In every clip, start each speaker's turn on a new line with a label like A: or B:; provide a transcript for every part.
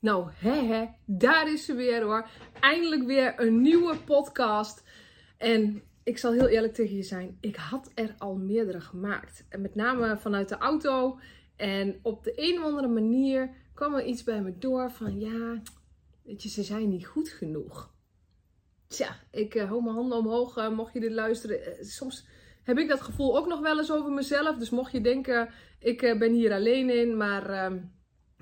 A: Nou, hè, hè, daar is ze weer hoor. Eindelijk weer een nieuwe podcast. En ik zal heel eerlijk tegen je zijn, ik had er al meerdere gemaakt. En met name vanuit de auto. En op de een of andere manier kwam er iets bij me door van ja, weet je, ze zijn niet goed genoeg. Tja, ik uh, hou mijn handen omhoog, uh, mocht je dit luisteren. Uh, soms heb ik dat gevoel ook nog wel eens over mezelf. Dus mocht je denken, ik ben hier alleen in, maar ehm,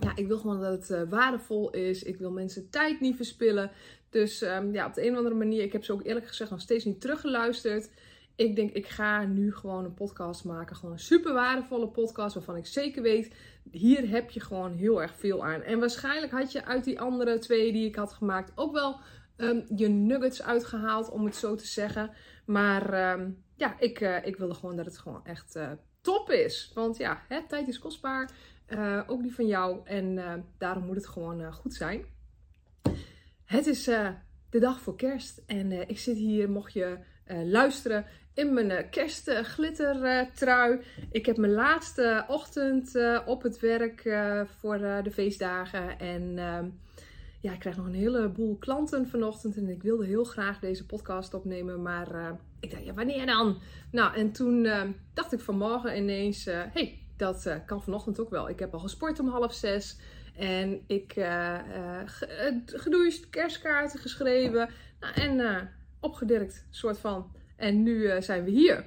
A: ja, ik wil gewoon dat het waardevol is. Ik wil mensen tijd niet verspillen. Dus um, ja, op de een of andere manier, ik heb ze ook eerlijk gezegd nog steeds niet teruggeluisterd. Ik denk, ik ga nu gewoon een podcast maken. Gewoon een super waardevolle podcast waarvan ik zeker weet, hier heb je gewoon heel erg veel aan. En waarschijnlijk had je uit die andere twee die ik had gemaakt ook wel um, je nuggets uitgehaald, om het zo te zeggen. Maar um, ja, ik, uh, ik wilde gewoon dat het gewoon echt uh, top is. Want ja, hè, tijd is kostbaar. Uh, ook die van jou. En daarom moet het gewoon goed zijn. Het is de dag voor kerst. En ik zit hier, mocht je luisteren, in mijn kerstglittertrui. ik heb mijn laatste ochtend op het werk voor de feestdagen. En ehm, ja, ik krijg nog een heleboel klanten vanochtend en ik wilde heel graag deze podcast opnemen, maar ik dacht, ja, wanneer dan? Nou, en toen dacht ik vanmorgen ineens, hey, dat kan vanochtend ook wel. Ik heb al gesport om half zes en ik gedoucht, kerstkaarten geschreven nou, en opgedirkt, soort van. En nu zijn we hier.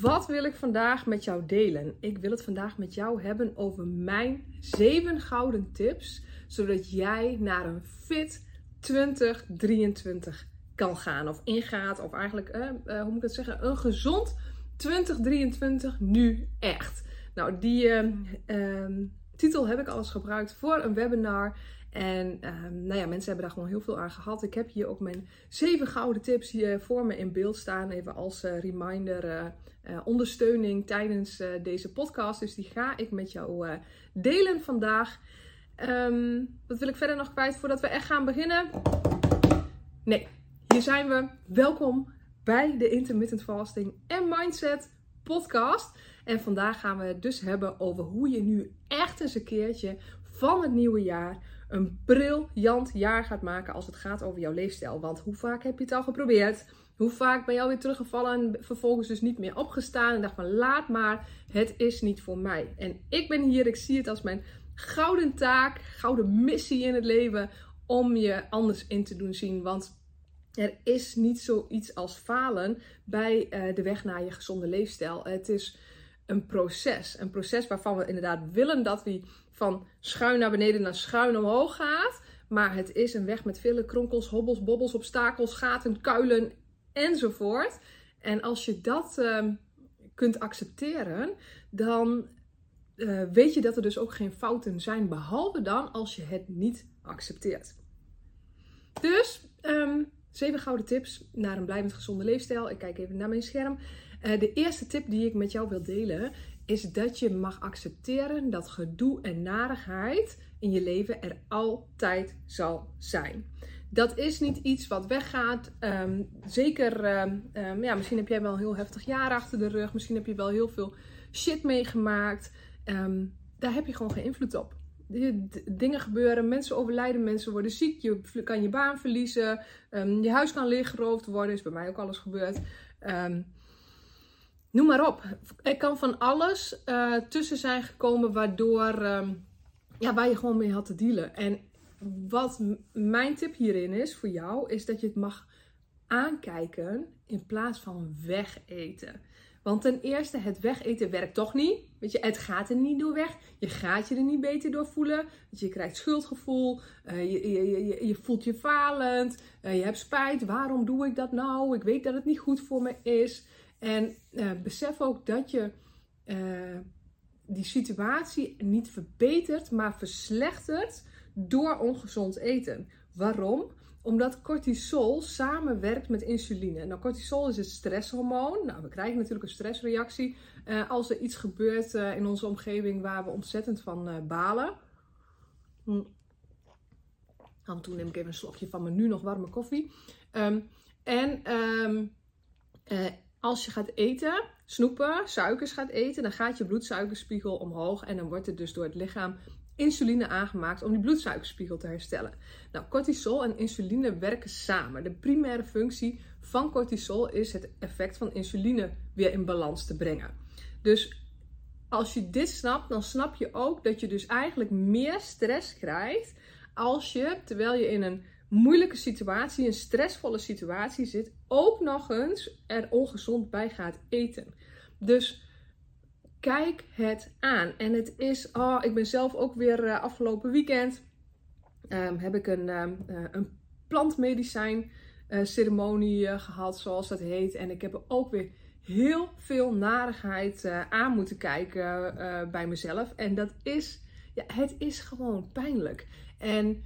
A: Wat wil ik vandaag met jou delen? Ik wil het vandaag met jou hebben over mijn zeven gouden tips zodat jij naar een fit 2023 kan gaan of ingaat. Of eigenlijk, uh, uh, hoe moet ik het zeggen, een gezond 2023 nu echt. Nou, die uh, titel heb ik al eens gebruikt voor een webinar. En ehm, nou ja, mensen hebben daar gewoon heel veel aan gehad. Ik heb hier ook mijn zeven gouden tips hier voor me in beeld staan. Even als uh, reminder, uh, ondersteuning tijdens deze podcast. Dus die ga ik met jou delen vandaag. Wat wil ik verder nog kwijt voordat we echt gaan beginnen? Nee, hier zijn we. Welkom bij de Intermittent Fasting en Mindset podcast. En vandaag gaan we het dus hebben over hoe je nu echt eens een keertje van het nieuwe jaar een briljant jaar gaat maken als het gaat over jouw leefstijl. Want hoe vaak heb je het al geprobeerd? Hoe vaak ben je alweer teruggevallen en vervolgens dus niet meer opgestaan en dacht van laat maar, het is niet voor mij. En ik ben hier, ik zie het als mijn gouden taak, gouden missie in het leven om je anders in te doen zien. Want er is niet zoiets als falen bij uh, de weg naar je gezonde leefstijl. Het is een proces. Een proces waarvan we inderdaad willen dat we van schuin naar beneden naar schuin omhoog gaat. Maar het is een weg met vele kronkels, hobbels, bobbels, obstakels, gaten, kuilen enzovoort. En als je dat uh, kunt accepteren, dan uh, weet je dat er dus ook geen fouten zijn, behalve dan als je het niet accepteert. Dus, um, zeven gouden tips naar een blijvend gezonde leefstijl. Ik kijk even naar mijn scherm. Uh, de eerste tip die ik met jou wil delen is dat je mag accepteren dat gedoe en narigheid in je leven er altijd zal zijn. Dat is niet iets wat weggaat. Um, zeker, um, ja, misschien heb jij wel een heel heftig jaar achter de rug. Misschien heb je wel heel veel shit meegemaakt. Daar heb je gewoon geen invloed op. Dingen gebeuren, mensen overlijden, mensen worden ziek, je kan je baan verliezen, je huis kan leeggeroofd worden, is bij mij ook alles gebeurd. Um, noem maar op. Er kan van alles uh, tussen zijn gekomen waardoor, ja, waar je gewoon mee had te dealen. En wat mijn tip hierin is voor jou, is dat je het mag aankijken in plaats van wegeten. Want ten eerste, het wegeten werkt toch niet. Weet je, het gaat er niet door weg. Je gaat je er niet beter door voelen. je krijgt schuldgevoel. Uh, je, je, je, voelt je falend. Uh, je hebt spijt. Waarom doe ik dat nou? Ik weet dat het niet goed voor me is. En uh, besef ook dat je die situatie niet verbetert, maar verslechtert door ongezond eten. Waarom? Omdat cortisol samenwerkt met insuline. Nou, cortisol is het stresshormoon. Nou, we krijgen natuurlijk een stressreactie uh, als er iets gebeurt in onze omgeving waar we ontzettend van balen. Hm. En toen neem ik even een slokje van mijn nu nog warme koffie. Um, en um, als je gaat eten, snoepen, suikers gaat eten, dan gaat je bloedsuikerspiegel omhoog en dan wordt het dus door het lichaam insuline aangemaakt om die bloedsuikerspiegel te herstellen. Nou, cortisol en insuline werken samen. De primaire functie van cortisol is het effect van insuline weer in balans te brengen. Dus als je dit snapt, dan snap je ook dat je dus eigenlijk meer stress krijgt als je, terwijl je in een moeilijke situatie, een stressvolle situatie zit, ook nog eens er ongezond bij gaat eten. Dus kijk het aan. En het is, oh, ik ben zelf ook weer uh, afgelopen weekend, um, heb ik een, um, een plantmedicijn uh, ceremonie gehad, zoals dat heet. En ik heb ook weer heel veel narigheid aan moeten kijken bij mezelf. En dat is, ja, het is gewoon pijnlijk. En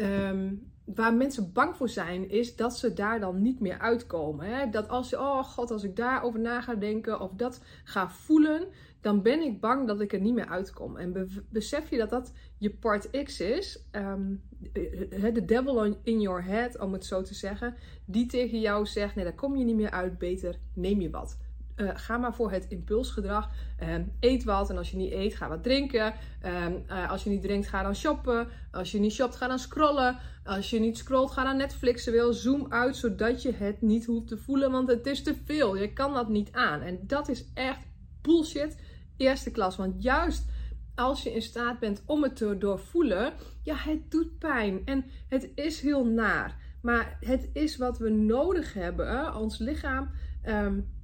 A: um, waar mensen bang voor zijn, is dat ze daar dan niet meer uitkomen. Hè? Dat als je, oh god, als ik daarover na ga denken of dat ga voelen, dan ben ik bang dat ik er niet meer uitkom. En besef je dat dat je part X is, um, de devil in your head, om het zo te zeggen, die tegen jou zegt: nee, daar kom je niet meer uit, beter neem je wat. Uh, ga maar voor het impulsgedrag. Uh, eet wat en als je niet eet, ga wat drinken. Uh, als je niet drinkt, ga dan shoppen. Als je niet shopt, ga dan scrollen. Als je niet scrolt, ga dan Netflixen. Wil zoom uit zodat je het niet hoeft te voelen, want het is te veel. Je kan dat niet aan. En dat is echt bullshit eerste klas. Want juist als je in staat bent om het te doorvoelen, ja, het doet pijn en het is heel naar. Maar het is wat we nodig hebben. Ons lichaam um,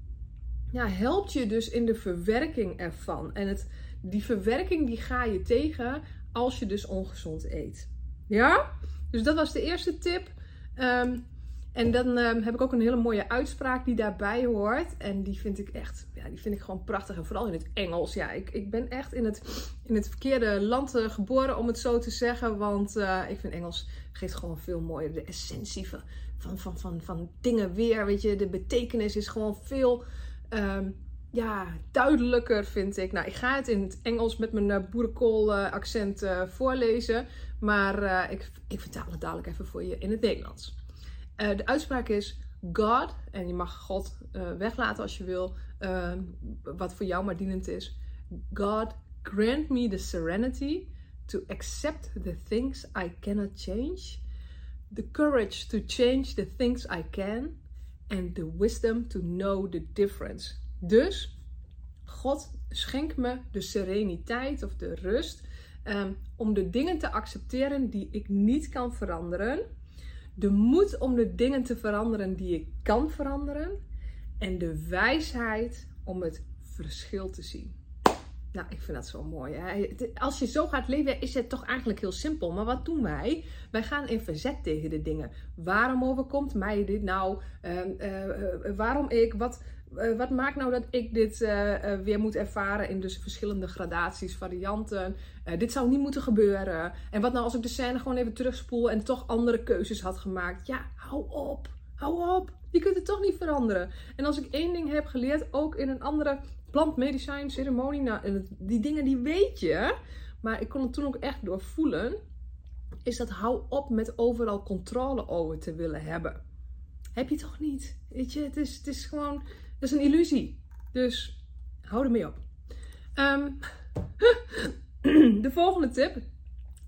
A: ja, helpt je dus in de verwerking ervan. En het, die verwerking die ga je tegen als je dus ongezond eet. Ja? Dus dat was de eerste tip. Um, en dan um, heb ik ook een hele mooie uitspraak die daarbij hoort. En die vind ik echt, ja, die vind ik gewoon prachtig. En vooral in het Engels. Ja, ik, ik ben echt in het, in het verkeerde land uh, geboren, om het zo te zeggen. Want uh, ik vind Engels geeft gewoon veel mooier de essentie van, van, van, van, van dingen weer. Weet je, de betekenis is gewoon veel um, ja, duidelijker, vind ik. Nou, ik ga het in het Engels met mijn uh, boerenkool accent voorlezen. Maar ik, ik vertaal het dadelijk even voor je in het Nederlands. De uitspraak is God, en je mag God weglaten als je wil, uh, wat voor jou maar dienend is. God, grant me the serenity to accept the things I cannot change, the courage to change the things I can, and the wisdom to know the difference. Dus, God, schenk me de sereniteit of de rust um, om de dingen te accepteren die ik niet kan veranderen de moed om de dingen te veranderen die ik kan veranderen. En de wijsheid om het verschil te zien. Nou, ik vind dat zo mooi. Hè? Als je zo gaat leven, is het toch eigenlijk heel simpel. Maar wat doen wij? Wij gaan in verzet tegen de dingen. Waarom overkomt mij dit nou? Uh, uh, waarom ik? Wat, uh, wat maakt nou dat ik dit weer moet ervaren in dus verschillende gradaties, varianten? dit zou niet moeten gebeuren. En wat nou als ik de scène gewoon even terugspoel en toch andere keuzes had gemaakt? Ja, hou op. Hou op. Je kunt het toch niet veranderen. En als ik één ding heb geleerd, ook in een andere plantmedicijn ceremonie, nou, die dingen die weet je, maar ik kon het toen ook echt doorvoelen, is dat hou op met overal controle over te willen hebben. Heb je toch niet? Weet je, het is, het is gewoon dat is een illusie. Dus hou ermee op. Um, de volgende tip.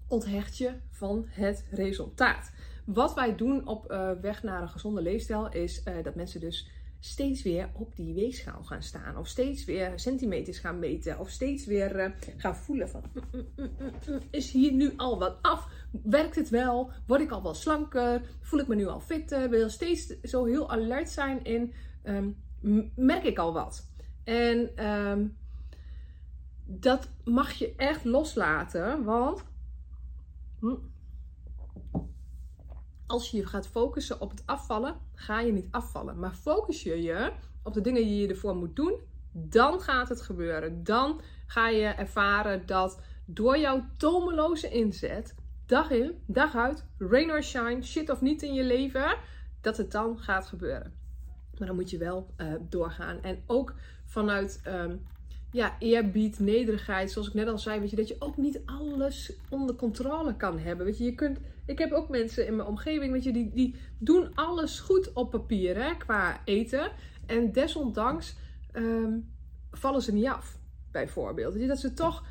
A: Onthecht je van het resultaat. Wat wij doen op uh, weg naar een gezonde leefstijl is uh, dat mensen dus steeds weer op die weegschaal gaan staan. Of steeds weer centimeters gaan meten. Of steeds weer uh, gaan voelen van... Mm, mm, mm, is hier nu al wat af? Werkt het wel? Word ik al wel slanker? Voel ik me nu al fitter? Wil steeds zo heel alert zijn in... Um, merk ik al wat. En um, dat mag je echt loslaten, want hm, als je je gaat focussen op het afvallen, ga je niet afvallen. Maar focus je je op de dingen die je ervoor moet doen, dan gaat het gebeuren. Dan ga je ervaren dat door jouw tomeloze inzet, dag in, dag uit, rain or shine, shit of niet in je leven, dat het dan gaat gebeuren. Maar dan moet je wel uh, doorgaan. En ook vanuit um, ja, eerbied, nederigheid, zoals ik net al zei, weet je, dat je ook niet alles onder controle kan hebben. Weet je, je kunt, ik heb ook mensen in mijn omgeving, weet je, die, die doen alles goed op papier, hè, qua eten. En desondanks um, vallen ze niet af, bijvoorbeeld. Weet je, dat ze toch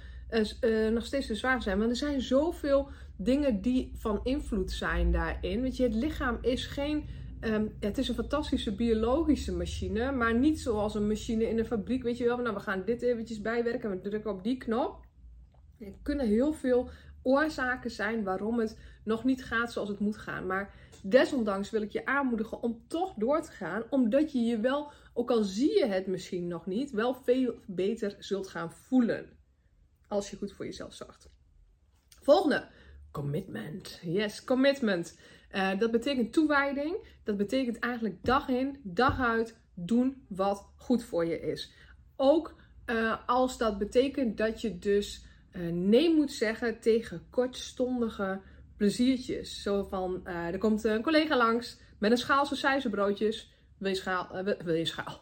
A: uh, nog steeds te zwaar zijn. Want er zijn zoveel dingen die van invloed zijn daarin. Weet je, het lichaam is geen. Um, het is een fantastische biologische machine, maar niet zoals een machine in een fabriek. Weet je wel, nou we gaan dit eventjes bijwerken, we drukken op die knop. Er kunnen heel veel oorzaken zijn waarom het nog niet gaat zoals het moet gaan. Maar desondanks wil ik je aanmoedigen om toch door te gaan, omdat je je wel, ook al zie je het misschien nog niet, wel veel beter zult gaan voelen. Als je goed voor jezelf zorgt. Volgende. Commitment. Yes, commitment. Uh, dat betekent toewijding. Dat betekent eigenlijk dag in, dag uit doen wat goed voor je is. Ook uh, als dat betekent dat je dus uh, nee moet zeggen tegen kortstondige pleziertjes. Zo van, er komt een collega langs met een schaal broodjes. Wil je schaal? wil je schaal?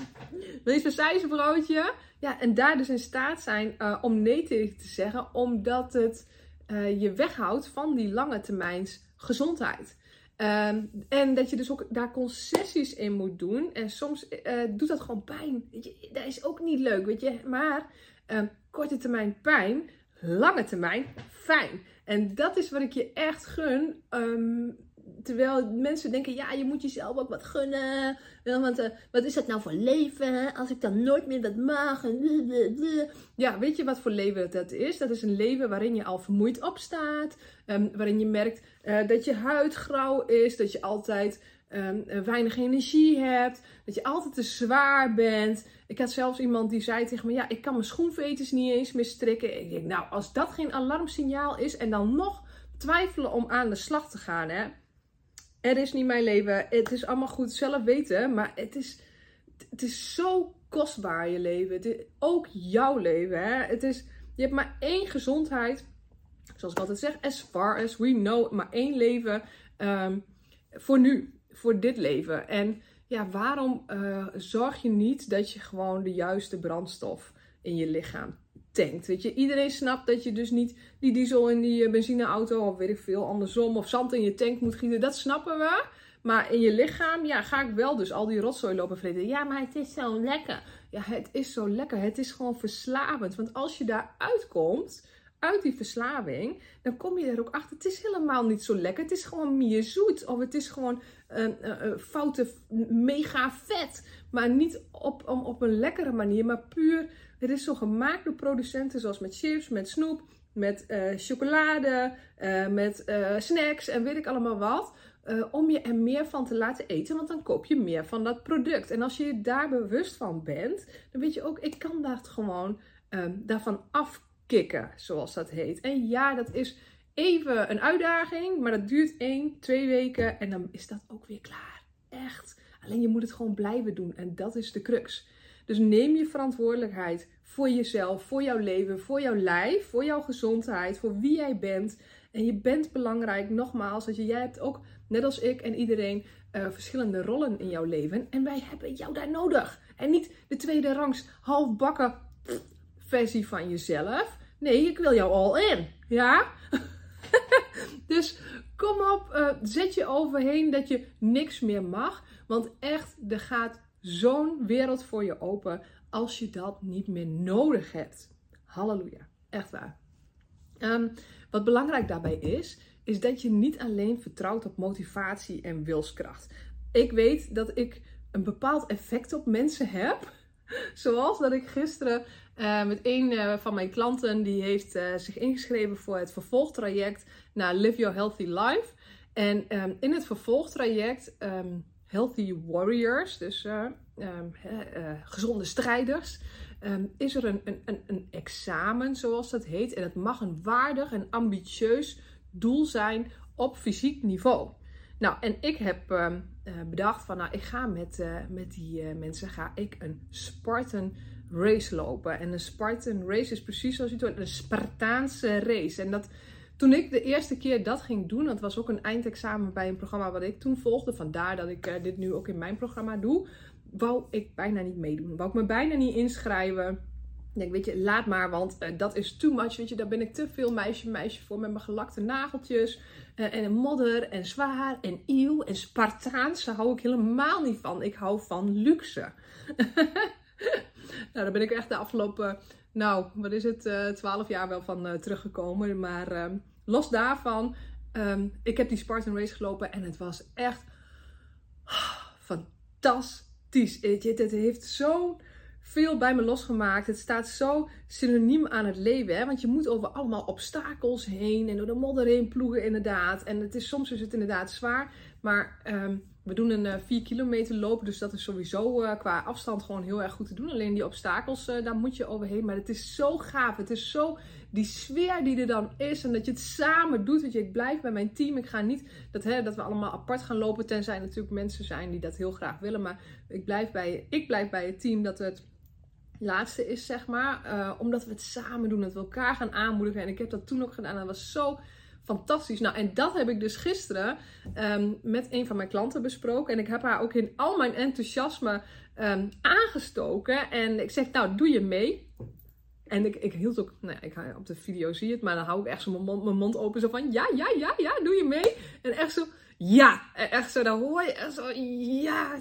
A: wil je broodje? Ja, en daar dus in staat zijn om nee tegen te zeggen, omdat het je weghoudt van die lange termijns gezondheid. Ehm, en dat je dus ook daar concessies in moet doen. En soms uh, doet dat gewoon pijn. Je, dat is ook niet leuk, weet je. Maar uh, korte termijn pijn, lange termijn fijn. En dat is wat ik je echt gun. Um, terwijl mensen denken, ja, je moet jezelf ook wat gunnen. Want uh, wat is dat nou voor leven? Als ik dan nooit meer wat mag. Ja, weet je wat voor leven dat is? Dat is een leven waarin je al vermoeid opstaat. Um, waarin je merkt uh, dat je huid grauw is. Dat je altijd um, weinig energie hebt. Dat je altijd te zwaar bent. Ik had zelfs iemand die zei tegen me: Ja, ik kan mijn schoenveters niet eens meer strikken. Ik denk, nou, als dat geen alarmsignaal is en dan nog twijfelen om aan de slag te gaan, hè het is niet mijn leven. Het is allemaal goed zelf weten. Maar het is, het is zo kostbaar je leven. Ook jouw leven. Hè? Het is, je hebt maar één gezondheid. Zoals ik altijd zeg, as far as we know. Maar één leven um, voor nu. Voor dit leven. En ja, waarom uh, zorg je niet dat je gewoon de juiste brandstof in je lichaam Weet je, iedereen snapt dat je dus niet die diesel in die eh, benzineauto of weet ik veel andersom of zand in je tank moet gieten. Dat snappen we. Maar in je lichaam, ja, ga ik wel dus al die rotzooi lopen vreten. Ja, maar het is zo lekker. Ja, het is zo lekker. Het is gewoon verslavend. Want als je daar uitkomt, uit die verslaving, dan kom je er ook achter. Het is helemaal niet zo lekker. Het is gewoon meer zoet. Of het is gewoon een, een, foute, mega vet. Maar niet op, op, op een lekkere manier, maar puur het is zo gemaakt door producenten zoals met chips, met snoep, met uh, chocolade, uh, met uh, snacks en weet ik allemaal wat. om je er meer van te laten eten, want dan koop je meer van dat product. En als je je daar bewust van bent, dan weet je ook, ik kan dat gewoon um, daarvan afkicken, zoals dat heet. En ja, dat is even een uitdaging, maar dat duurt 1, 2 weken en dan is dat ook weer klaar. Echt. Alleen je moet het gewoon blijven doen en dat is de crux. Dus neem je verantwoordelijkheid voor jezelf, voor jouw leven, voor jouw lijf, voor jouw gezondheid, voor wie jij bent. En je bent belangrijk, nogmaals, dat je, jij hebt ook, net als ik en iedereen, uh, verschillende rollen in jouw leven. En wij hebben jou daar nodig. En niet de tweede rangs halfbakken versie van jezelf. Nee, ik wil jou al in. Ja? dus kom op, uh, zet je overheen dat je niks meer mag. Want echt, er gaat zo'n wereld voor je open als je dat niet meer nodig hebt. Halleluja, echt waar. Um, wat belangrijk daarbij is, is dat je niet alleen vertrouwt op motivatie en wilskracht. Ik weet dat ik een bepaald effect op mensen heb. Zoals dat ik gisteren uh, met een uh, van mijn klanten, die heeft uh, zich ingeschreven voor het vervolgtraject naar Live Your Healthy Life. En um, in het vervolgtraject um, Healthy Warriors, dus uh, um, uh, gezonde strijders, um, is er een, een, een, examen, zoals dat heet. En het mag een waardig en ambitieus doel zijn op fysiek niveau. Nou, en ik heb um, uh, bedacht van, nou, ik ga met, met die mensen ga ik een Spartan race lopen. En een Spartan race is precies zoals je het hoort, een Spartaanse race. En dat toen ik de eerste keer dat ging doen, dat was ook een eindexamen bij een programma wat ik toen volgde, vandaar dat ik uh, dit nu ook in mijn programma doe, wou ik bijna niet meedoen. Wou ik me bijna niet inschrijven. Ik denk, weet je, laat maar, want uh, dat is too much. Weet je, daar ben ik te veel meisje, meisje voor met mijn gelakte nageltjes. Uh, en een modder en zwaar en eeuw en Spartaans. Daar hou ik helemaal niet van. Ik hou van luxe. nou, daar ben ik echt de afgelopen nou, wat is het, uh, 12 jaar wel van teruggekomen. Maar ehm, los daarvan, um, ik heb die Spartan Race gelopen en het was echt fantastisch. Het, heeft zo'n veel bij me losgemaakt. Het staat zo synoniem aan het leven. Hè? Want je moet over allemaal obstakels heen en door de modder heen ploegen inderdaad. En het is, soms is het inderdaad zwaar. Maar ehm, we doen een 4 uh, kilometer lopen. Dus dat is sowieso uh, qua afstand gewoon heel erg goed te doen. Alleen die obstakels, uh, daar moet je overheen. Maar het is zo gaaf. Het is zo die sfeer die er dan is. En dat je het samen doet. Weet je, ik blijf bij mijn team. Ik ga niet dat, hè, dat we allemaal apart gaan lopen. Tenzij er natuurlijk mensen zijn die dat heel graag willen. Maar ik blijf bij, ik blijf bij het team dat het laatste is, zeg maar. Omdat we het samen doen, dat we elkaar gaan aanmoedigen. En ik heb dat toen ook gedaan. Dat was zo fantastisch. Nou, en dat heb ik dus gisteren um, met een van mijn klanten besproken. En ik heb haar ook in al mijn enthousiasme um, aangestoken. En ik zeg, nou, doe je mee? En ik, ik hield ook, nou ja, ik, op de video zie je het, maar dan hou ik echt zo mijn mond, mijn mond open. Zo van, ja, ja, ja, ja, doe je mee? En echt zo, ja. echt zo, dan hoor je echt zo, ja,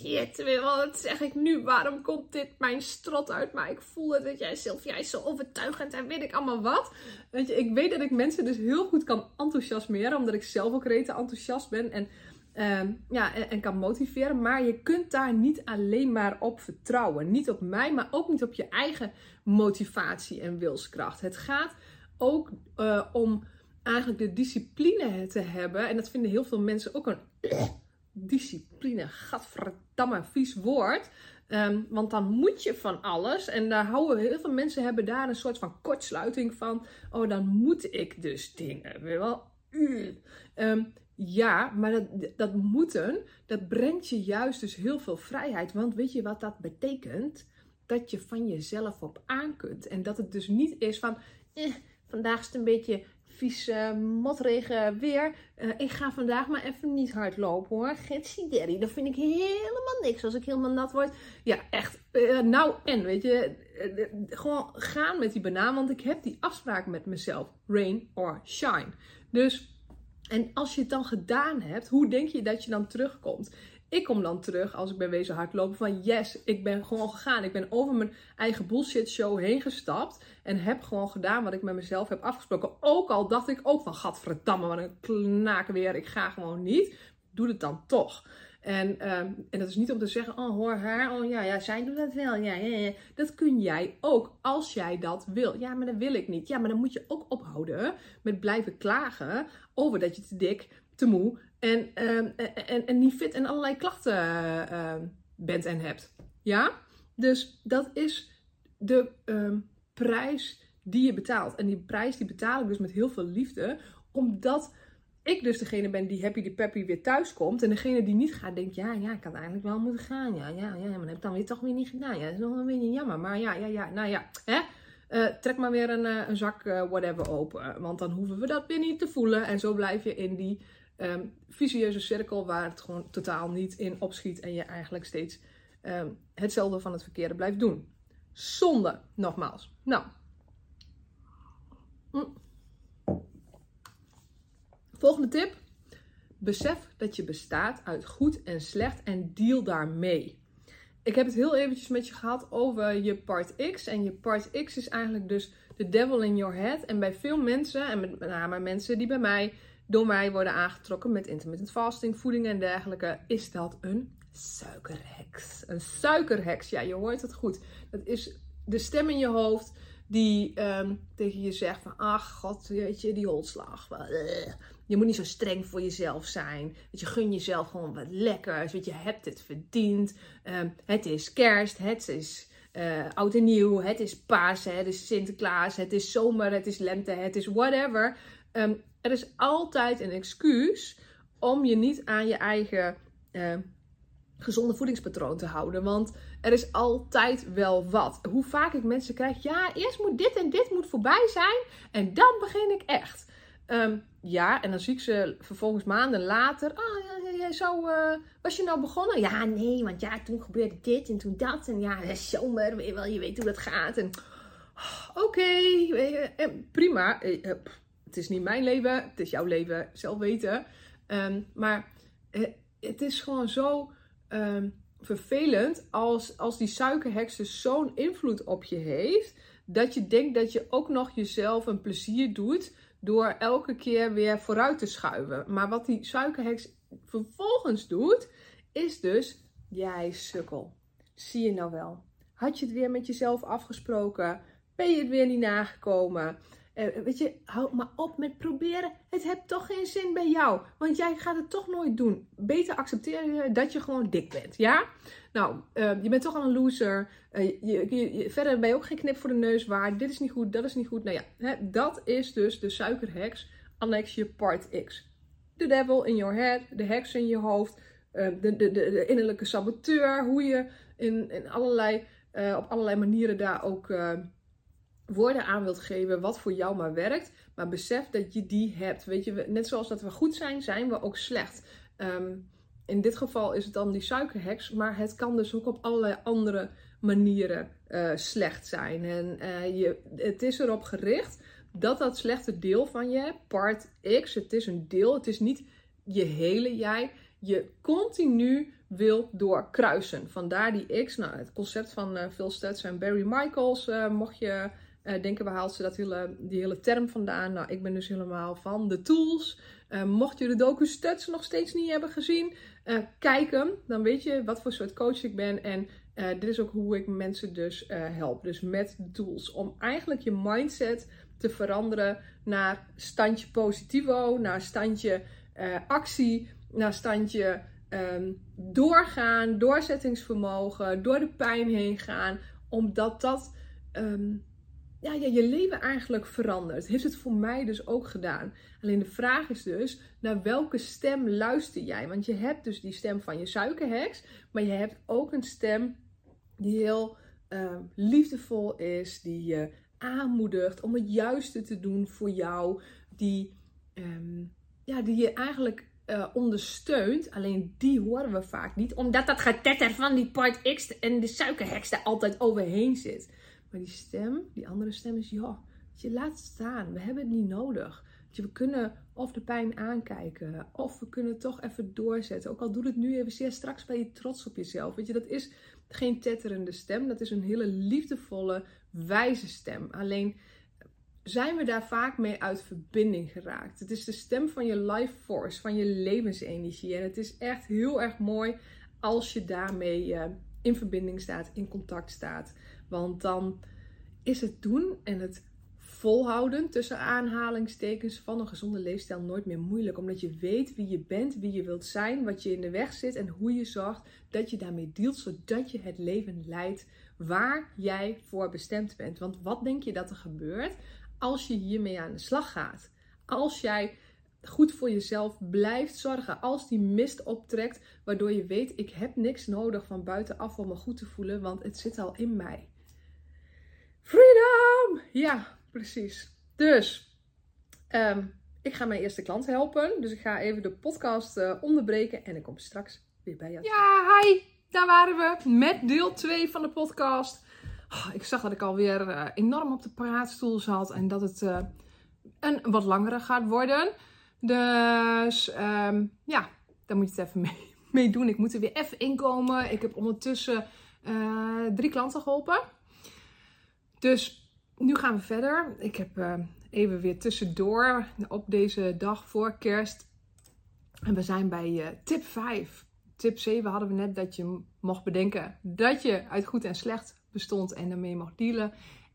A: shit, wat zeg ik nu? Waarom komt dit mijn strot uit? Maar ik voel het, dat jij, Sylvia, is zo overtuigend en weet ik allemaal wat. Weet je, ik weet dat ik mensen dus heel goed kan enthousiasmeren, omdat ik zelf ook rete enthousiast ben en, uh, ja, en, kan motiveren. Maar je kunt daar niet alleen maar op vertrouwen. Niet op mij, maar ook niet op je eigen motivatie en wilskracht. Het gaat ook uh, om eigenlijk de discipline te hebben. En dat vinden heel veel mensen ook een discipline, gadverdamme, vies woord. Um, want dan moet je van alles. En daar houden heel veel mensen hebben daar een soort van kortsluiting van. Oh, dan moet ik dus dingen. Weet wel? Um, ja, maar dat, dat moeten, dat brengt je juist dus heel veel vrijheid. Want weet je wat dat betekent? Dat je van jezelf op aan kunt. En dat het dus niet is van, eh, vandaag is het een beetje vies motregen weer. Uh, ik ga vandaag maar even niet hard lopen hoor. Getsideri, dat vind ik helemaal niks als ik helemaal nat word. Ja, echt. Uh, nou en, weet je. gewoon gaan met die banaan, want ik heb die afspraak met mezelf. Rain or shine. Dus, en als je het dan gedaan hebt, hoe denk je dat je dan terugkomt? Ik kom dan terug als ik ben wezen hardlopen van yes, ik ben gewoon gegaan. Ik ben over mijn eigen bullshit show heen gestapt en heb gewoon gedaan wat ik met mezelf heb afgesproken. Ook al dacht ik ook van gadverdamme, wat een knaken weer, ik ga gewoon niet. Doe het dan toch. En, um, en dat is niet om te zeggen, oh hoor haar, oh ja, ja, zij doet dat wel. Ja, ja, ja. Dat kun jij ook, als jij dat wil. Ja, maar dat wil ik niet. Ja, maar dan moet je ook ophouden met blijven klagen over dat je te dik, te moe en, uh, en, en niet fit en allerlei klachten uh, bent en hebt. Ja? Dus dat is de uh, prijs die je betaalt. En die prijs die betaal ik dus met heel veel liefde, omdat ik dus degene ben die happy de peppy weer thuis komt. En degene die niet gaat, denkt, ja, ja, ik had eigenlijk wel moeten gaan. Ja, ja, ja, maar dat heb ik dan weer toch weer niet gedaan. Ja, dat is nog een beetje jammer. Maar ja, ja, ja, nou ja, hè. Uh, trek maar weer een, uh, een zak uh, whatever open. Want dan hoeven we dat weer niet te voelen. En zo blijf je in die um, visueuze cirkel waar het gewoon totaal niet in opschiet en je eigenlijk steeds um, hetzelfde van het verkeerde blijft doen. Zonde, nogmaals. Nou. Mm. Volgende tip. Besef dat je bestaat uit goed en slecht en deal daarmee. Ik heb het heel eventjes met je gehad over je part X. En je part X is eigenlijk dus de devil in your head. En bij veel mensen, en met name mensen die bij mij door mij worden aangetrokken met intermittent fasting, voeding en dergelijke, is dat een suikerheks. Een suikerheks, ja, je hoort het goed. Dat is de stem in je hoofd die um, tegen je zegt van, ach god, weet je, die holslag. Je moet niet zo streng voor jezelf zijn. Dat je gun jezelf gewoon wat lekkers. Want je hebt het verdiend. Um, het is kerst. Het is uh, oud en nieuw. Het is Pasen. Het is Sinterklaas. Het is zomer. Het is lente. Het is whatever. Um, er is altijd een excuus om je niet aan je eigen uh, gezonde voedingspatroon te houden. Want er is altijd wel wat. Hoe vaak ik mensen krijg, ja, eerst moet dit en dit moet voorbij zijn en dan begin ik echt. Um, ja, en dan zie ik ze vervolgens maanden later. Oh, ja, zo uh, was je nou begonnen? Ja, nee, want ja, toen gebeurde dit en toen dat. En ja, zomer, weet je wel, je weet hoe dat gaat. En oké, okay, eh, prima. Het is niet mijn leven, het is jouw leven, zelf weten. Um, maar het is gewoon zo um, vervelend als, als die suikerheks dus zo'n invloed op je heeft. dat je denkt dat je ook nog jezelf een plezier doet door elke keer weer vooruit te schuiven. Maar wat die suikerheks vervolgens doet, is dus, jij sukkel. Zie je nou wel? Had je het weer met jezelf afgesproken? Ben je het weer niet nagekomen? Uh, weet je, hou maar op met proberen. Het heeft toch geen zin bij jou. Want jij gaat het toch nooit doen. Beter accepteer je dat je gewoon dik bent. Ja? Nou, uh, je bent toch al een loser. Je, je, verder ben je ook geen knip voor de neus waard. Dit is niet goed, dat is niet goed. Nou ja, hè, dat is dus de suikerheks. Annexje part X. The devil in your head. De heks in je hoofd. De, de, de, de, innerlijke saboteur. Hoe je in, in allerlei, op allerlei manieren daar ook woorden aan wilt geven wat voor jou maar werkt. Maar besef dat je die hebt. Weet je, net zoals dat we goed zijn, zijn we ook slecht. Ehm, in dit geval is het dan die suikerheks, maar het kan dus ook op allerlei andere manieren uh, slecht zijn. En uh, je, het is erop gericht dat dat slechte deel van je, part X, het is een deel, het is niet je hele jij, je continu wil doorkruisen. Vandaar die X, nou het concept van uh, Phil Stutz en Barry Michaels, mocht je uh, denken, waar haalt ze dat hele, die hele term vandaan? Nou, ik ben dus helemaal van de tools. Uh, mocht je de docu Stuts nog steeds niet hebben gezien, uh, kijk hem. Dan weet je wat voor soort coach ik ben. En dit is ook hoe ik mensen dus help. Dus met de tools. Om eigenlijk je mindset te veranderen naar standje positivo, naar standje actie, naar standje um, doorgaan, doorzettingsvermogen, door de pijn heen gaan. Omdat dat... Um, ja, je leven eigenlijk verandert. Heeft het voor mij dus ook gedaan. Alleen de vraag is dus, naar welke stem luister jij? Want je hebt dus die stem van je suikerheks, maar je hebt ook een stem die heel uh, liefdevol is, die je aanmoedigt om het juiste te doen voor jou, die, um, ja, die je eigenlijk uh, ondersteunt. Alleen die horen we vaak niet, omdat dat getetter van die part X en de suikerheks er altijd overheen zit. Maar die stem, die andere stem is, ja, je laat staan. We hebben het niet nodig. We kunnen of de pijn aankijken, of we kunnen toch even doorzetten. Ook al doet het nu even zeer, straks ben je trots op jezelf. Weet je, dat is geen tetterende stem. Dat is een hele liefdevolle, wijze stem. Alleen zijn we daar vaak mee uit verbinding geraakt. Het is de stem van je life force, van je levensenergie. En het is echt heel erg mooi als je daarmee uh, in verbinding staat, in contact staat. Want dan is het doen en het volhouden tussen aanhalingstekens van een gezonde leefstijl nooit meer moeilijk. Omdat je weet wie je bent, wie je wilt zijn, wat je in de weg zit en hoe je zorgt dat je daarmee dealt, zodat je het leven leidt waar jij voor bestemd bent. Want wat denk je dat er gebeurt als je hiermee aan de slag gaat? Als jij goed voor jezelf blijft zorgen. Als die mist optrekt, waardoor je weet: ik heb niks nodig van buitenaf om me goed te voelen, want het zit al in mij. Ja, precies. Dus, ehm, ik ga mijn eerste klant helpen. Dus ik ga even de podcast uh, onderbreken en ik kom straks weer bij jou. Ja, hi! Daar waren we met deel 2 van de podcast. Oh, ik zag dat ik alweer uh, enorm op de praatstoel zat en dat het uh, een wat langere gaat worden. Dus um, ja, daar moet je het even mee, mee, doen. Ik moet er weer even inkomen. Ik heb ondertussen drie klanten geholpen. Dus nu gaan we verder. Ik heb uh, even weer tussendoor op deze dag voor kerst. En we zijn bij uh, tip 5. Tip 7 hadden we net dat je mocht bedenken dat je uit goed en slecht bestond en daarmee mocht dealen.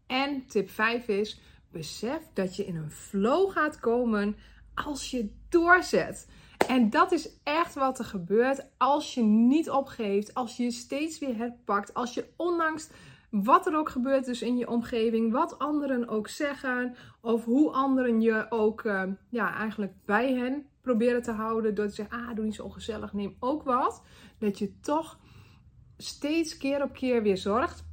A: En tip 5 is: besef dat je in een flow gaat komen als je doorzet. En dat is echt wat er gebeurt als je niet opgeeft, als je je steeds weer herpakt, als je ondanks wat er ook gebeurt dus in je omgeving, wat anderen ook zeggen, of hoe anderen je ook uh, ja, eigenlijk bij hen proberen te houden door te zeggen, ah, doe niet zo ongezellig, neem ook wat. Dat je toch steeds keer op keer weer zorgt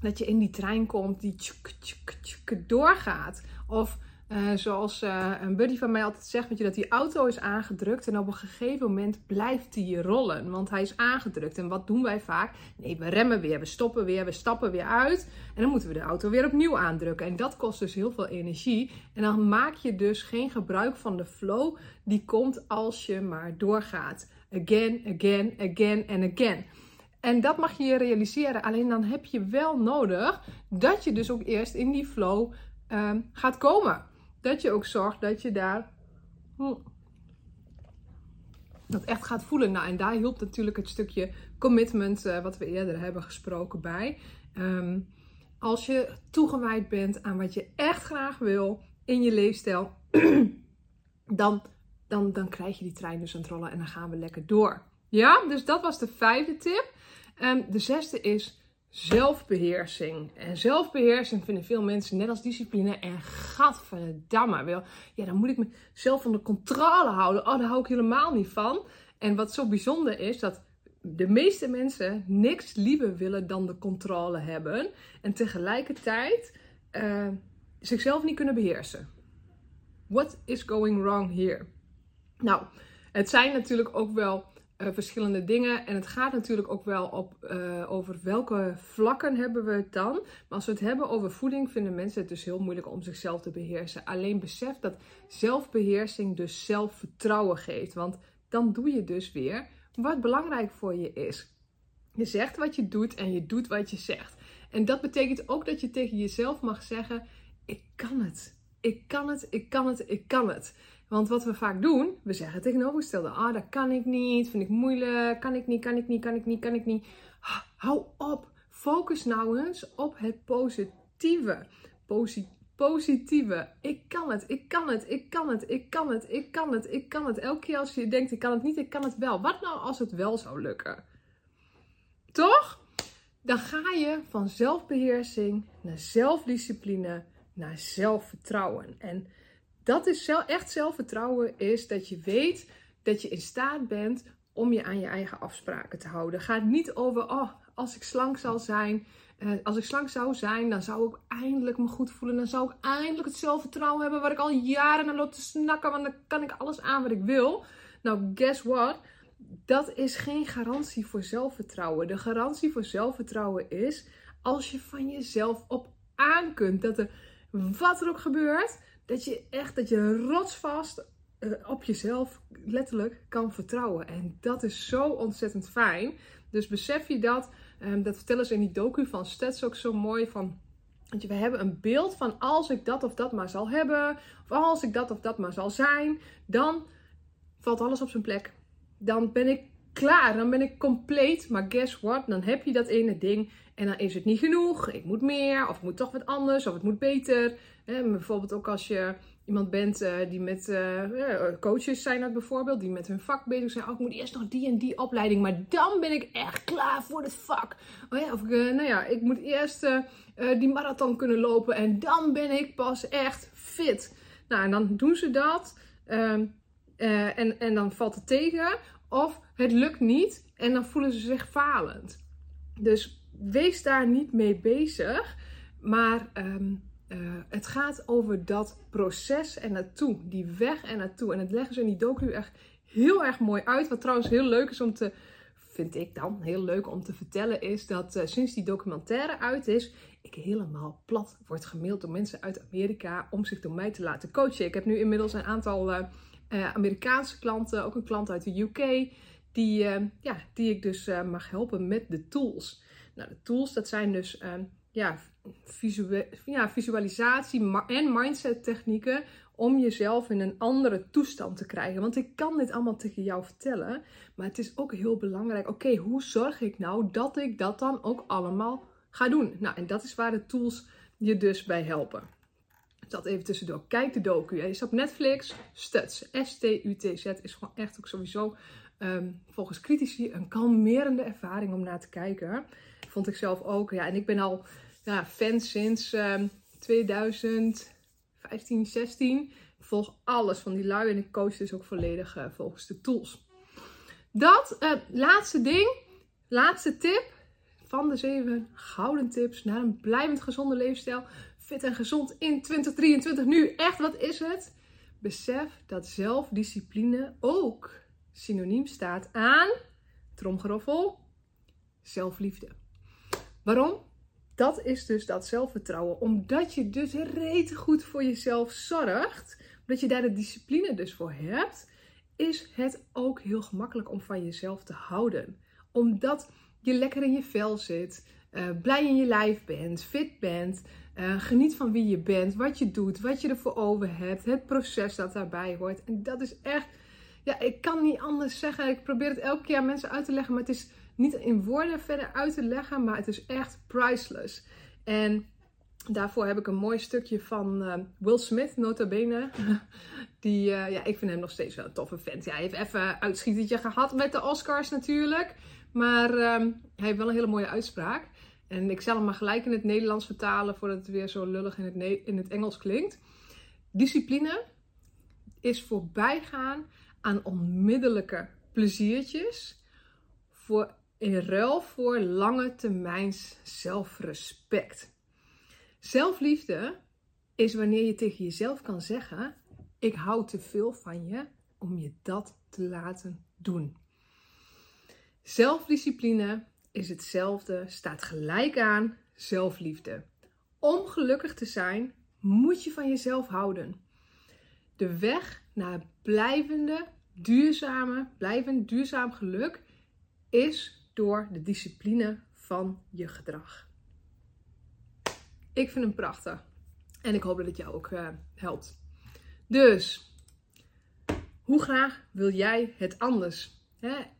A: dat je in die trein komt die tjuk, tjuk, tjuk, doorgaat. Of uh, zoals uh, een buddy van mij altijd zegt, weet je, dat die auto is aangedrukt en op een gegeven moment blijft die rollen, want hij is aangedrukt. En wat doen wij vaak? Nee, we remmen weer, we stoppen weer, we stappen weer uit en dan moeten we de auto weer opnieuw aandrukken. En dat kost dus heel veel energie. En dan maak je dus geen gebruik van de flow die komt als je maar doorgaat. Again, again, again en again. En dat mag je je realiseren. Alleen dan heb je wel nodig dat je dus ook eerst in die flow ehm, gaat komen. Dat je ook zorgt dat je daar hm, dat echt gaat voelen. Nou, en daar hielp natuurlijk het stukje commitment, uh, wat we eerder hebben gesproken, bij. Ehm, als je toegewijd bent aan wat je echt graag wil in je leefstijl, dan, dan, dan krijg je die trein dus aan rollen en dan gaan we lekker door. Ja, dus dat was de vijfde tip. Um, de zesde is zelfbeheersing. En zelfbeheersing vinden veel mensen net als discipline. En gadverdamme, wel, ja, dan moet ik mezelf onder controle houden. Oh, daar hou ik helemaal niet van. En wat zo bijzonder is, dat de meeste mensen niks liever willen dan de controle hebben. En tegelijkertijd uh, zichzelf niet kunnen beheersen. What is going wrong here? Nou, het zijn natuurlijk ook wel uh, verschillende dingen. En het gaat natuurlijk ook wel op, uh, over welke vlakken hebben we het dan. Maar als we het hebben over voeding, vinden mensen het dus heel moeilijk om zichzelf te beheersen. Alleen besef dat zelfbeheersing dus zelfvertrouwen geeft. Want dan doe je dus weer wat belangrijk voor je is. Je zegt wat je doet en je doet wat je zegt. En dat betekent ook dat je tegen jezelf mag zeggen: Ik kan het. Ik kan het, ik kan het, ik kan het. Want wat we vaak doen, we zeggen tegenovergestelde. Ah, dat kan ik niet, vind ik moeilijk, kan ik niet, kan ik niet, kan ik niet, kan ik niet. Hou op. Focus nou eens op het positieve. Posi positieve. Ik kan het, ik kan het, ik kan het, ik kan het, ik kan het, ik kan het. Elke keer als je denkt, ik kan het niet, ik kan het wel. Wat nou als het wel zou lukken? Toch? Dan ga je van zelfbeheersing naar zelfdiscipline naar zelfvertrouwen. En dat is echt zelfvertrouwen, is dat je weet dat je in staat bent om je aan je eigen afspraken te houden. Gaat niet over, oh, als ik slank zal zijn, uh, als ik slank zou zijn, dan zou ik eindelijk me goed voelen. Dan zou ik eindelijk het zelfvertrouwen hebben waar ik al jaren naar loop te snakken, want dan kan ik alles aan wat ik wil. Nou, guess what? Dat is geen garantie voor zelfvertrouwen. De garantie voor zelfvertrouwen is als je van jezelf op aan kunt. Dat er wat er ook gebeurt, dat je echt, dat je rotsvast uh, op jezelf letterlijk kan vertrouwen. En dat is zo ontzettend fijn. Dus besef je dat, um, dat vertellen ze in die docu van Stets ook zo mooi van... We hebben een beeld van als ik dat of dat maar zal hebben, of als ik dat of dat maar zal zijn, dan valt alles op zijn plek. Dan ben ik klaar, dan ben ik compleet. Maar guess what? Dan heb je dat ene ding en dan is het niet genoeg. Ik moet meer, of ik moet toch wat anders, of het moet beter. bijvoorbeeld ook als je iemand bent uh, die met uh, coaches zijn dat bijvoorbeeld, die met hun vak bezig zijn. Oh, ik moet eerst nog die en die opleiding, maar dan ben ik echt klaar voor het vak. Oh ja, of ik, nou ja, ik moet eerst die marathon kunnen lopen en dan ben ik pas echt fit. Nou, en dan doen ze dat. Ehm, en, en dan valt het tegen. Of het lukt niet en dan voelen ze zich falend. Dus wees daar niet mee bezig. Maar ehm, eh, het gaat over dat proces en naartoe. Die weg en naartoe. En het leggen ze in die docu echt heel erg mooi uit. Wat trouwens heel leuk is om te. Vind ik dan heel leuk om te vertellen, is dat uh, sinds die documentaire uit is, ik helemaal plat word gemaild door mensen uit Amerika om zich door mij te laten coachen. Ik heb nu inmiddels een aantal uh, Amerikaanse klanten, ook een klant uit de UK, die, ja, die ik dus mag helpen met de tools. Nou, de tools, dat zijn dus ja, ja, visualisatie en mindset technieken om jezelf in een andere toestand te krijgen. Want ik kan dit allemaal tegen jou vertellen, maar het is ook heel belangrijk. Oké, hoe zorg ik nou dat ik dat dan ook allemaal ga doen? Nou, en dat is waar de tools je dus bij helpen. Dat even tussendoor. Kijk de docu. Hij is op Netflix. Stuts. S-T-U-T-Z is gewoon echt ook sowieso um, volgens critici een kalmerende ervaring om naar te kijken. Vond ik zelf ook. Ja, en ik ben al ja, fan sinds um, 2015, 16. Ik volg alles van die lui en ik coach dus ook volledig uh, volgens de tools. Dat, uh, laatste ding, laatste tip van de zeven gouden tips naar een blijvend gezonde leefstijl. Fit en gezond in 2023. Nu, echt, wat is het? Besef dat zelfdiscipline ook synoniem staat aan, tromgeroffel, zelfliefde. Waarom? Dat is dus dat zelfvertrouwen. Omdat je dus reet goed voor jezelf zorgt, omdat je daar de discipline dus voor hebt, is het ook heel gemakkelijk om van jezelf te houden. Omdat je lekker in je vel zit, uh, blij in je lijf bent, fit bent, uh, geniet van wie je bent, wat je doet, wat je ervoor over hebt, het proces dat daarbij hoort. En dat is echt, ja, ik kan niet anders zeggen. Ik probeer het elke keer aan mensen uit te leggen, maar het is niet in woorden verder uit te leggen, maar het is echt priceless. En daarvoor heb ik een mooi stukje van uh, Will Smith, nota bene. Die, ja, ik vind hem nog steeds wel een toffe vent. Ja, hij heeft even een gehad met de Oscars natuurlijk. Maar um, hij heeft wel een hele mooie uitspraak. En ik zal hem maar gelijk in het Nederlands vertalen voordat het weer zo lullig in het, in het Engels klinkt. Discipline is voorbijgaan aan onmiddellijke pleziertjes voor, in ruil voor lange termijns zelfrespect. Zelfliefde is wanneer je tegen jezelf kan zeggen: Ik hou te veel van je om je dat te laten doen. Zelfdiscipline is hetzelfde, staat gelijk aan zelfliefde. Om gelukkig te zijn, moet je van jezelf houden. De weg naar blijvende, duurzame, blijvend duurzaam geluk is door de discipline van je gedrag. Ik vind hem prachtig. En ik hoop dat het jou ook uh, helpt. Dus, hoe graag wil jij het anders?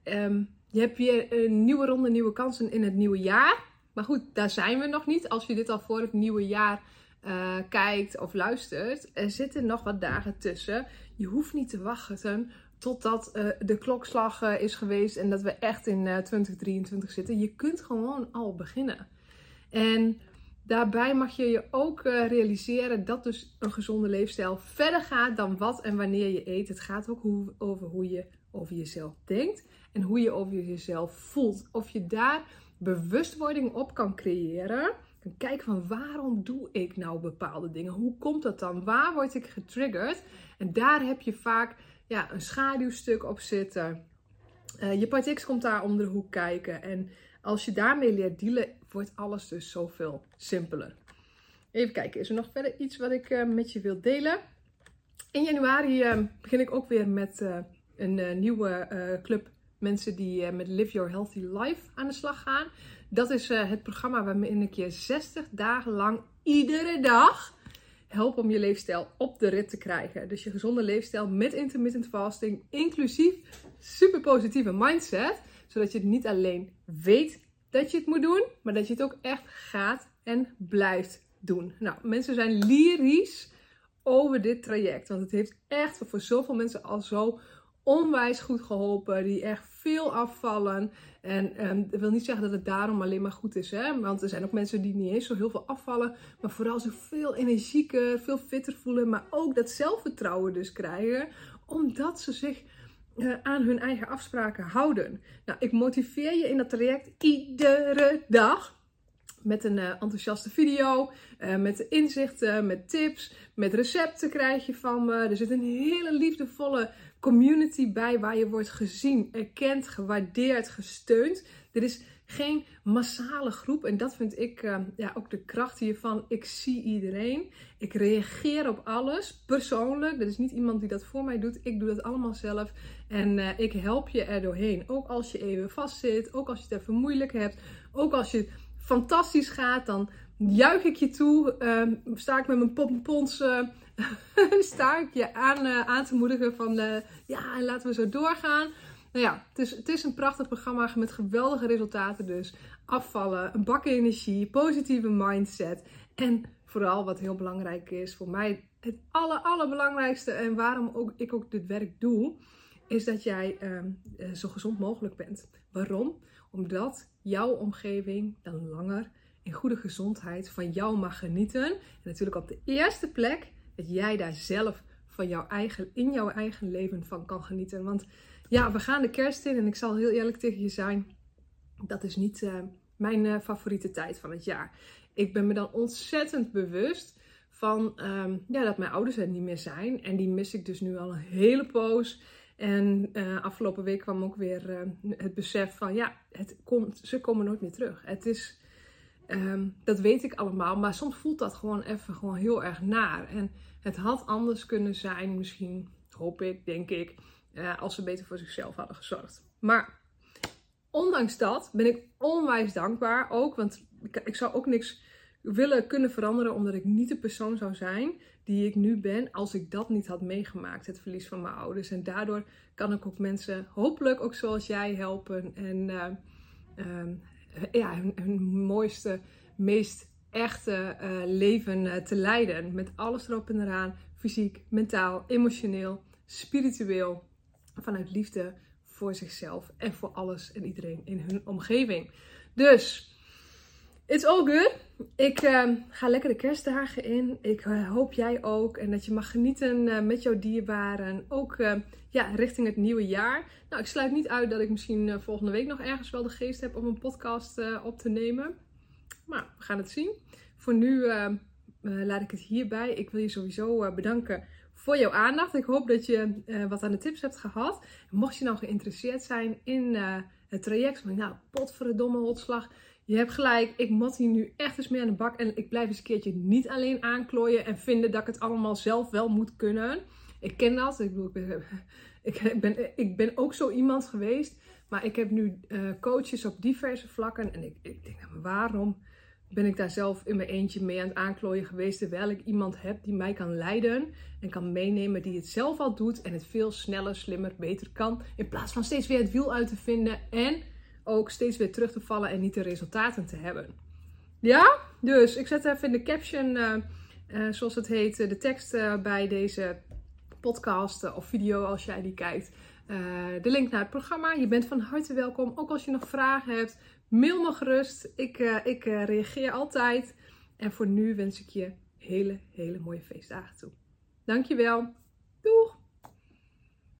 A: Um, je hebt weer een nieuwe ronde, nieuwe kansen in het nieuwe jaar. Maar goed, daar zijn we nog niet. Als je dit al voor het nieuwe jaar uh, kijkt of luistert, er zitten nog wat dagen tussen. Je hoeft niet te wachten totdat uh, de klokslag uh, is geweest en dat we echt in 2023 zitten. Je kunt gewoon al beginnen. En daarbij mag je je ook realiseren dat dus een gezonde leefstijl verder gaat dan wat en wanneer je eet. Het gaat ook over hoe je over jezelf denkt en hoe je over jezelf voelt. Of je daar bewustwording op kan creëren. En kijken van waarom doe ik nou bepaalde dingen? Hoe komt dat dan? Waar word ik getriggerd? En daar heb je vaak ja, een schaduwstuk op zitten. Uh, je part X komt daar om de hoek kijken. En als je daarmee leert dealen, wordt alles dus zoveel simpeler. Even kijken, is er nog verder iets wat ik uh, met je wil delen? In januari uh, begin ik ook weer met een nieuwe club mensen die met Live Your Healthy Life aan de slag gaan. Dat is het programma waarin ik je 60 dagen lang iedere dag help om je leefstijl op de rit te krijgen. Dus je gezonde leefstijl met intermittent fasting, inclusief super positieve mindset. Zodat je het niet alleen weet dat je het moet doen, maar dat je het ook echt gaat en blijft doen. Nou, mensen zijn lyrisch over dit traject. Want het heeft echt voor zoveel mensen al zo onwijs goed geholpen. Die echt veel afvallen. En um, wil niet zeggen dat het daarom alleen maar goed is. Hè? Want er zijn ook mensen die niet eens zo heel veel afvallen. Maar vooral zich veel energieker, veel fitter voelen. Maar ook dat zelfvertrouwen dus krijgen. Omdat ze zich uh, aan hun eigen afspraken houden. Nou, ik motiveer je in dat traject iedere dag met een uh, enthousiaste video, uh, met inzichten, met tips, met recepten krijg je van me. Er zit een hele liefdevolle community bij waar je wordt gezien, erkend, gewaardeerd, gesteund. Er is geen massale groep en dat vind ik uh, ja, ook de kracht hiervan. Ik zie iedereen. Ik reageer op alles persoonlijk. Er is niet iemand die dat voor mij doet. Ik doe dat allemaal zelf en uh, ik help je er doorheen. Ook als je even vastzit, ook als je het even moeilijk hebt, ook als je fantastisch gaat, dan juich ik je toe. Uh, sta ik met mijn pompons, sta ik je aan, uh, aan te moedigen van uh, ja, laten we zo doorgaan. Nou ja, het is, het is een prachtig programma met geweldige resultaten dus. Afvallen, een bak energie, positieve mindset en vooral wat heel belangrijk is voor mij, het aller, allerbelangrijkste en waarom ook, ik ook dit werk doe, is dat jij ehm, zo gezond mogelijk bent. Waarom? Omdat jouw omgeving dan langer in goede gezondheid van jou mag genieten. En natuurlijk op de eerste plek dat jij daar zelf van jouw eigen, in jouw eigen leven van kan genieten. Want ja, we gaan de kerst in en ik zal heel eerlijk tegen je zijn. Dat is niet uh, mijn uh, favoriete tijd van het jaar. Ik ben me dan ontzettend bewust van um, ja, dat mijn ouders er niet meer zijn. En die mis ik dus nu al een hele poos. En uh, afgelopen week kwam ook weer het besef van ja, het komt, ze komen nooit meer terug. Het is, um, dat weet ik allemaal, maar soms voelt dat gewoon even gewoon heel erg naar. En het had anders kunnen zijn, misschien, hoop ik, denk ik, uh, als ze beter voor zichzelf hadden gezorgd. Maar ondanks dat ben ik onwijs dankbaar ook. Want ik, zou ook niks willen kunnen veranderen omdat ik niet de persoon zou zijn die ik nu ben als ik dat niet had meegemaakt, het verlies van mijn ouders. En daardoor kan ik ook mensen, hopelijk ook zoals jij, helpen en uh, uh, ja, hun, hun, mooiste, meest echte uh, leven eh, te leiden. Met alles erop en eraan, fysiek, mentaal, emotioneel, spiritueel, vanuit liefde voor zichzelf en voor alles en iedereen in hun omgeving. Dus It's all good. Ik uh, ga lekker de kerstdagen in. Ik uh, hoop jij ook. En dat je mag genieten uh, met jouw dierbaren. Ook ja, richting het nieuwe jaar. Nou, ik sluit niet uit dat ik misschien volgende week nog ergens wel de geest heb om een podcast op te nemen. Maar we gaan het zien. Voor nu laat ik het hierbij. Ik wil je sowieso bedanken voor jouw aandacht. Ik hoop dat je wat aan de tips hebt gehad. Mocht je nou geïnteresseerd zijn in het traject. Nou, potverdomme hotslag je hebt gelijk, ik moet hier nu echt eens mee aan de bak. En ik blijf eens een keertje niet alleen aanklooien en vinden dat ik het allemaal zelf wel moet kunnen. Ik ken dat. Ik, bedoel, ik, ben, ik, ben, ook zo iemand geweest. Maar ik heb nu uh, coaches op diverse vlakken. En ik, ik denk, waarom ben ik daar zelf in mijn eentje mee aan het aanklooien geweest. Terwijl ik iemand heb die mij kan leiden en kan meenemen. Die het zelf al doet en het veel sneller, slimmer, beter kan. In plaats van steeds weer het wiel uit te vinden. En ook steeds weer terug te vallen en niet de resultaten te hebben. Ja, dus ik zet even in de caption, uh, uh, zoals het heet, de tekst bij deze podcast of video als jij die kijkt. de link naar het programma. Je bent van harte welkom. Ook als je nog vragen hebt, mail me gerust. Ik, ik reageer altijd. En voor nu wens ik je hele, hele mooie feestdagen toe. Dankjewel. Doeg!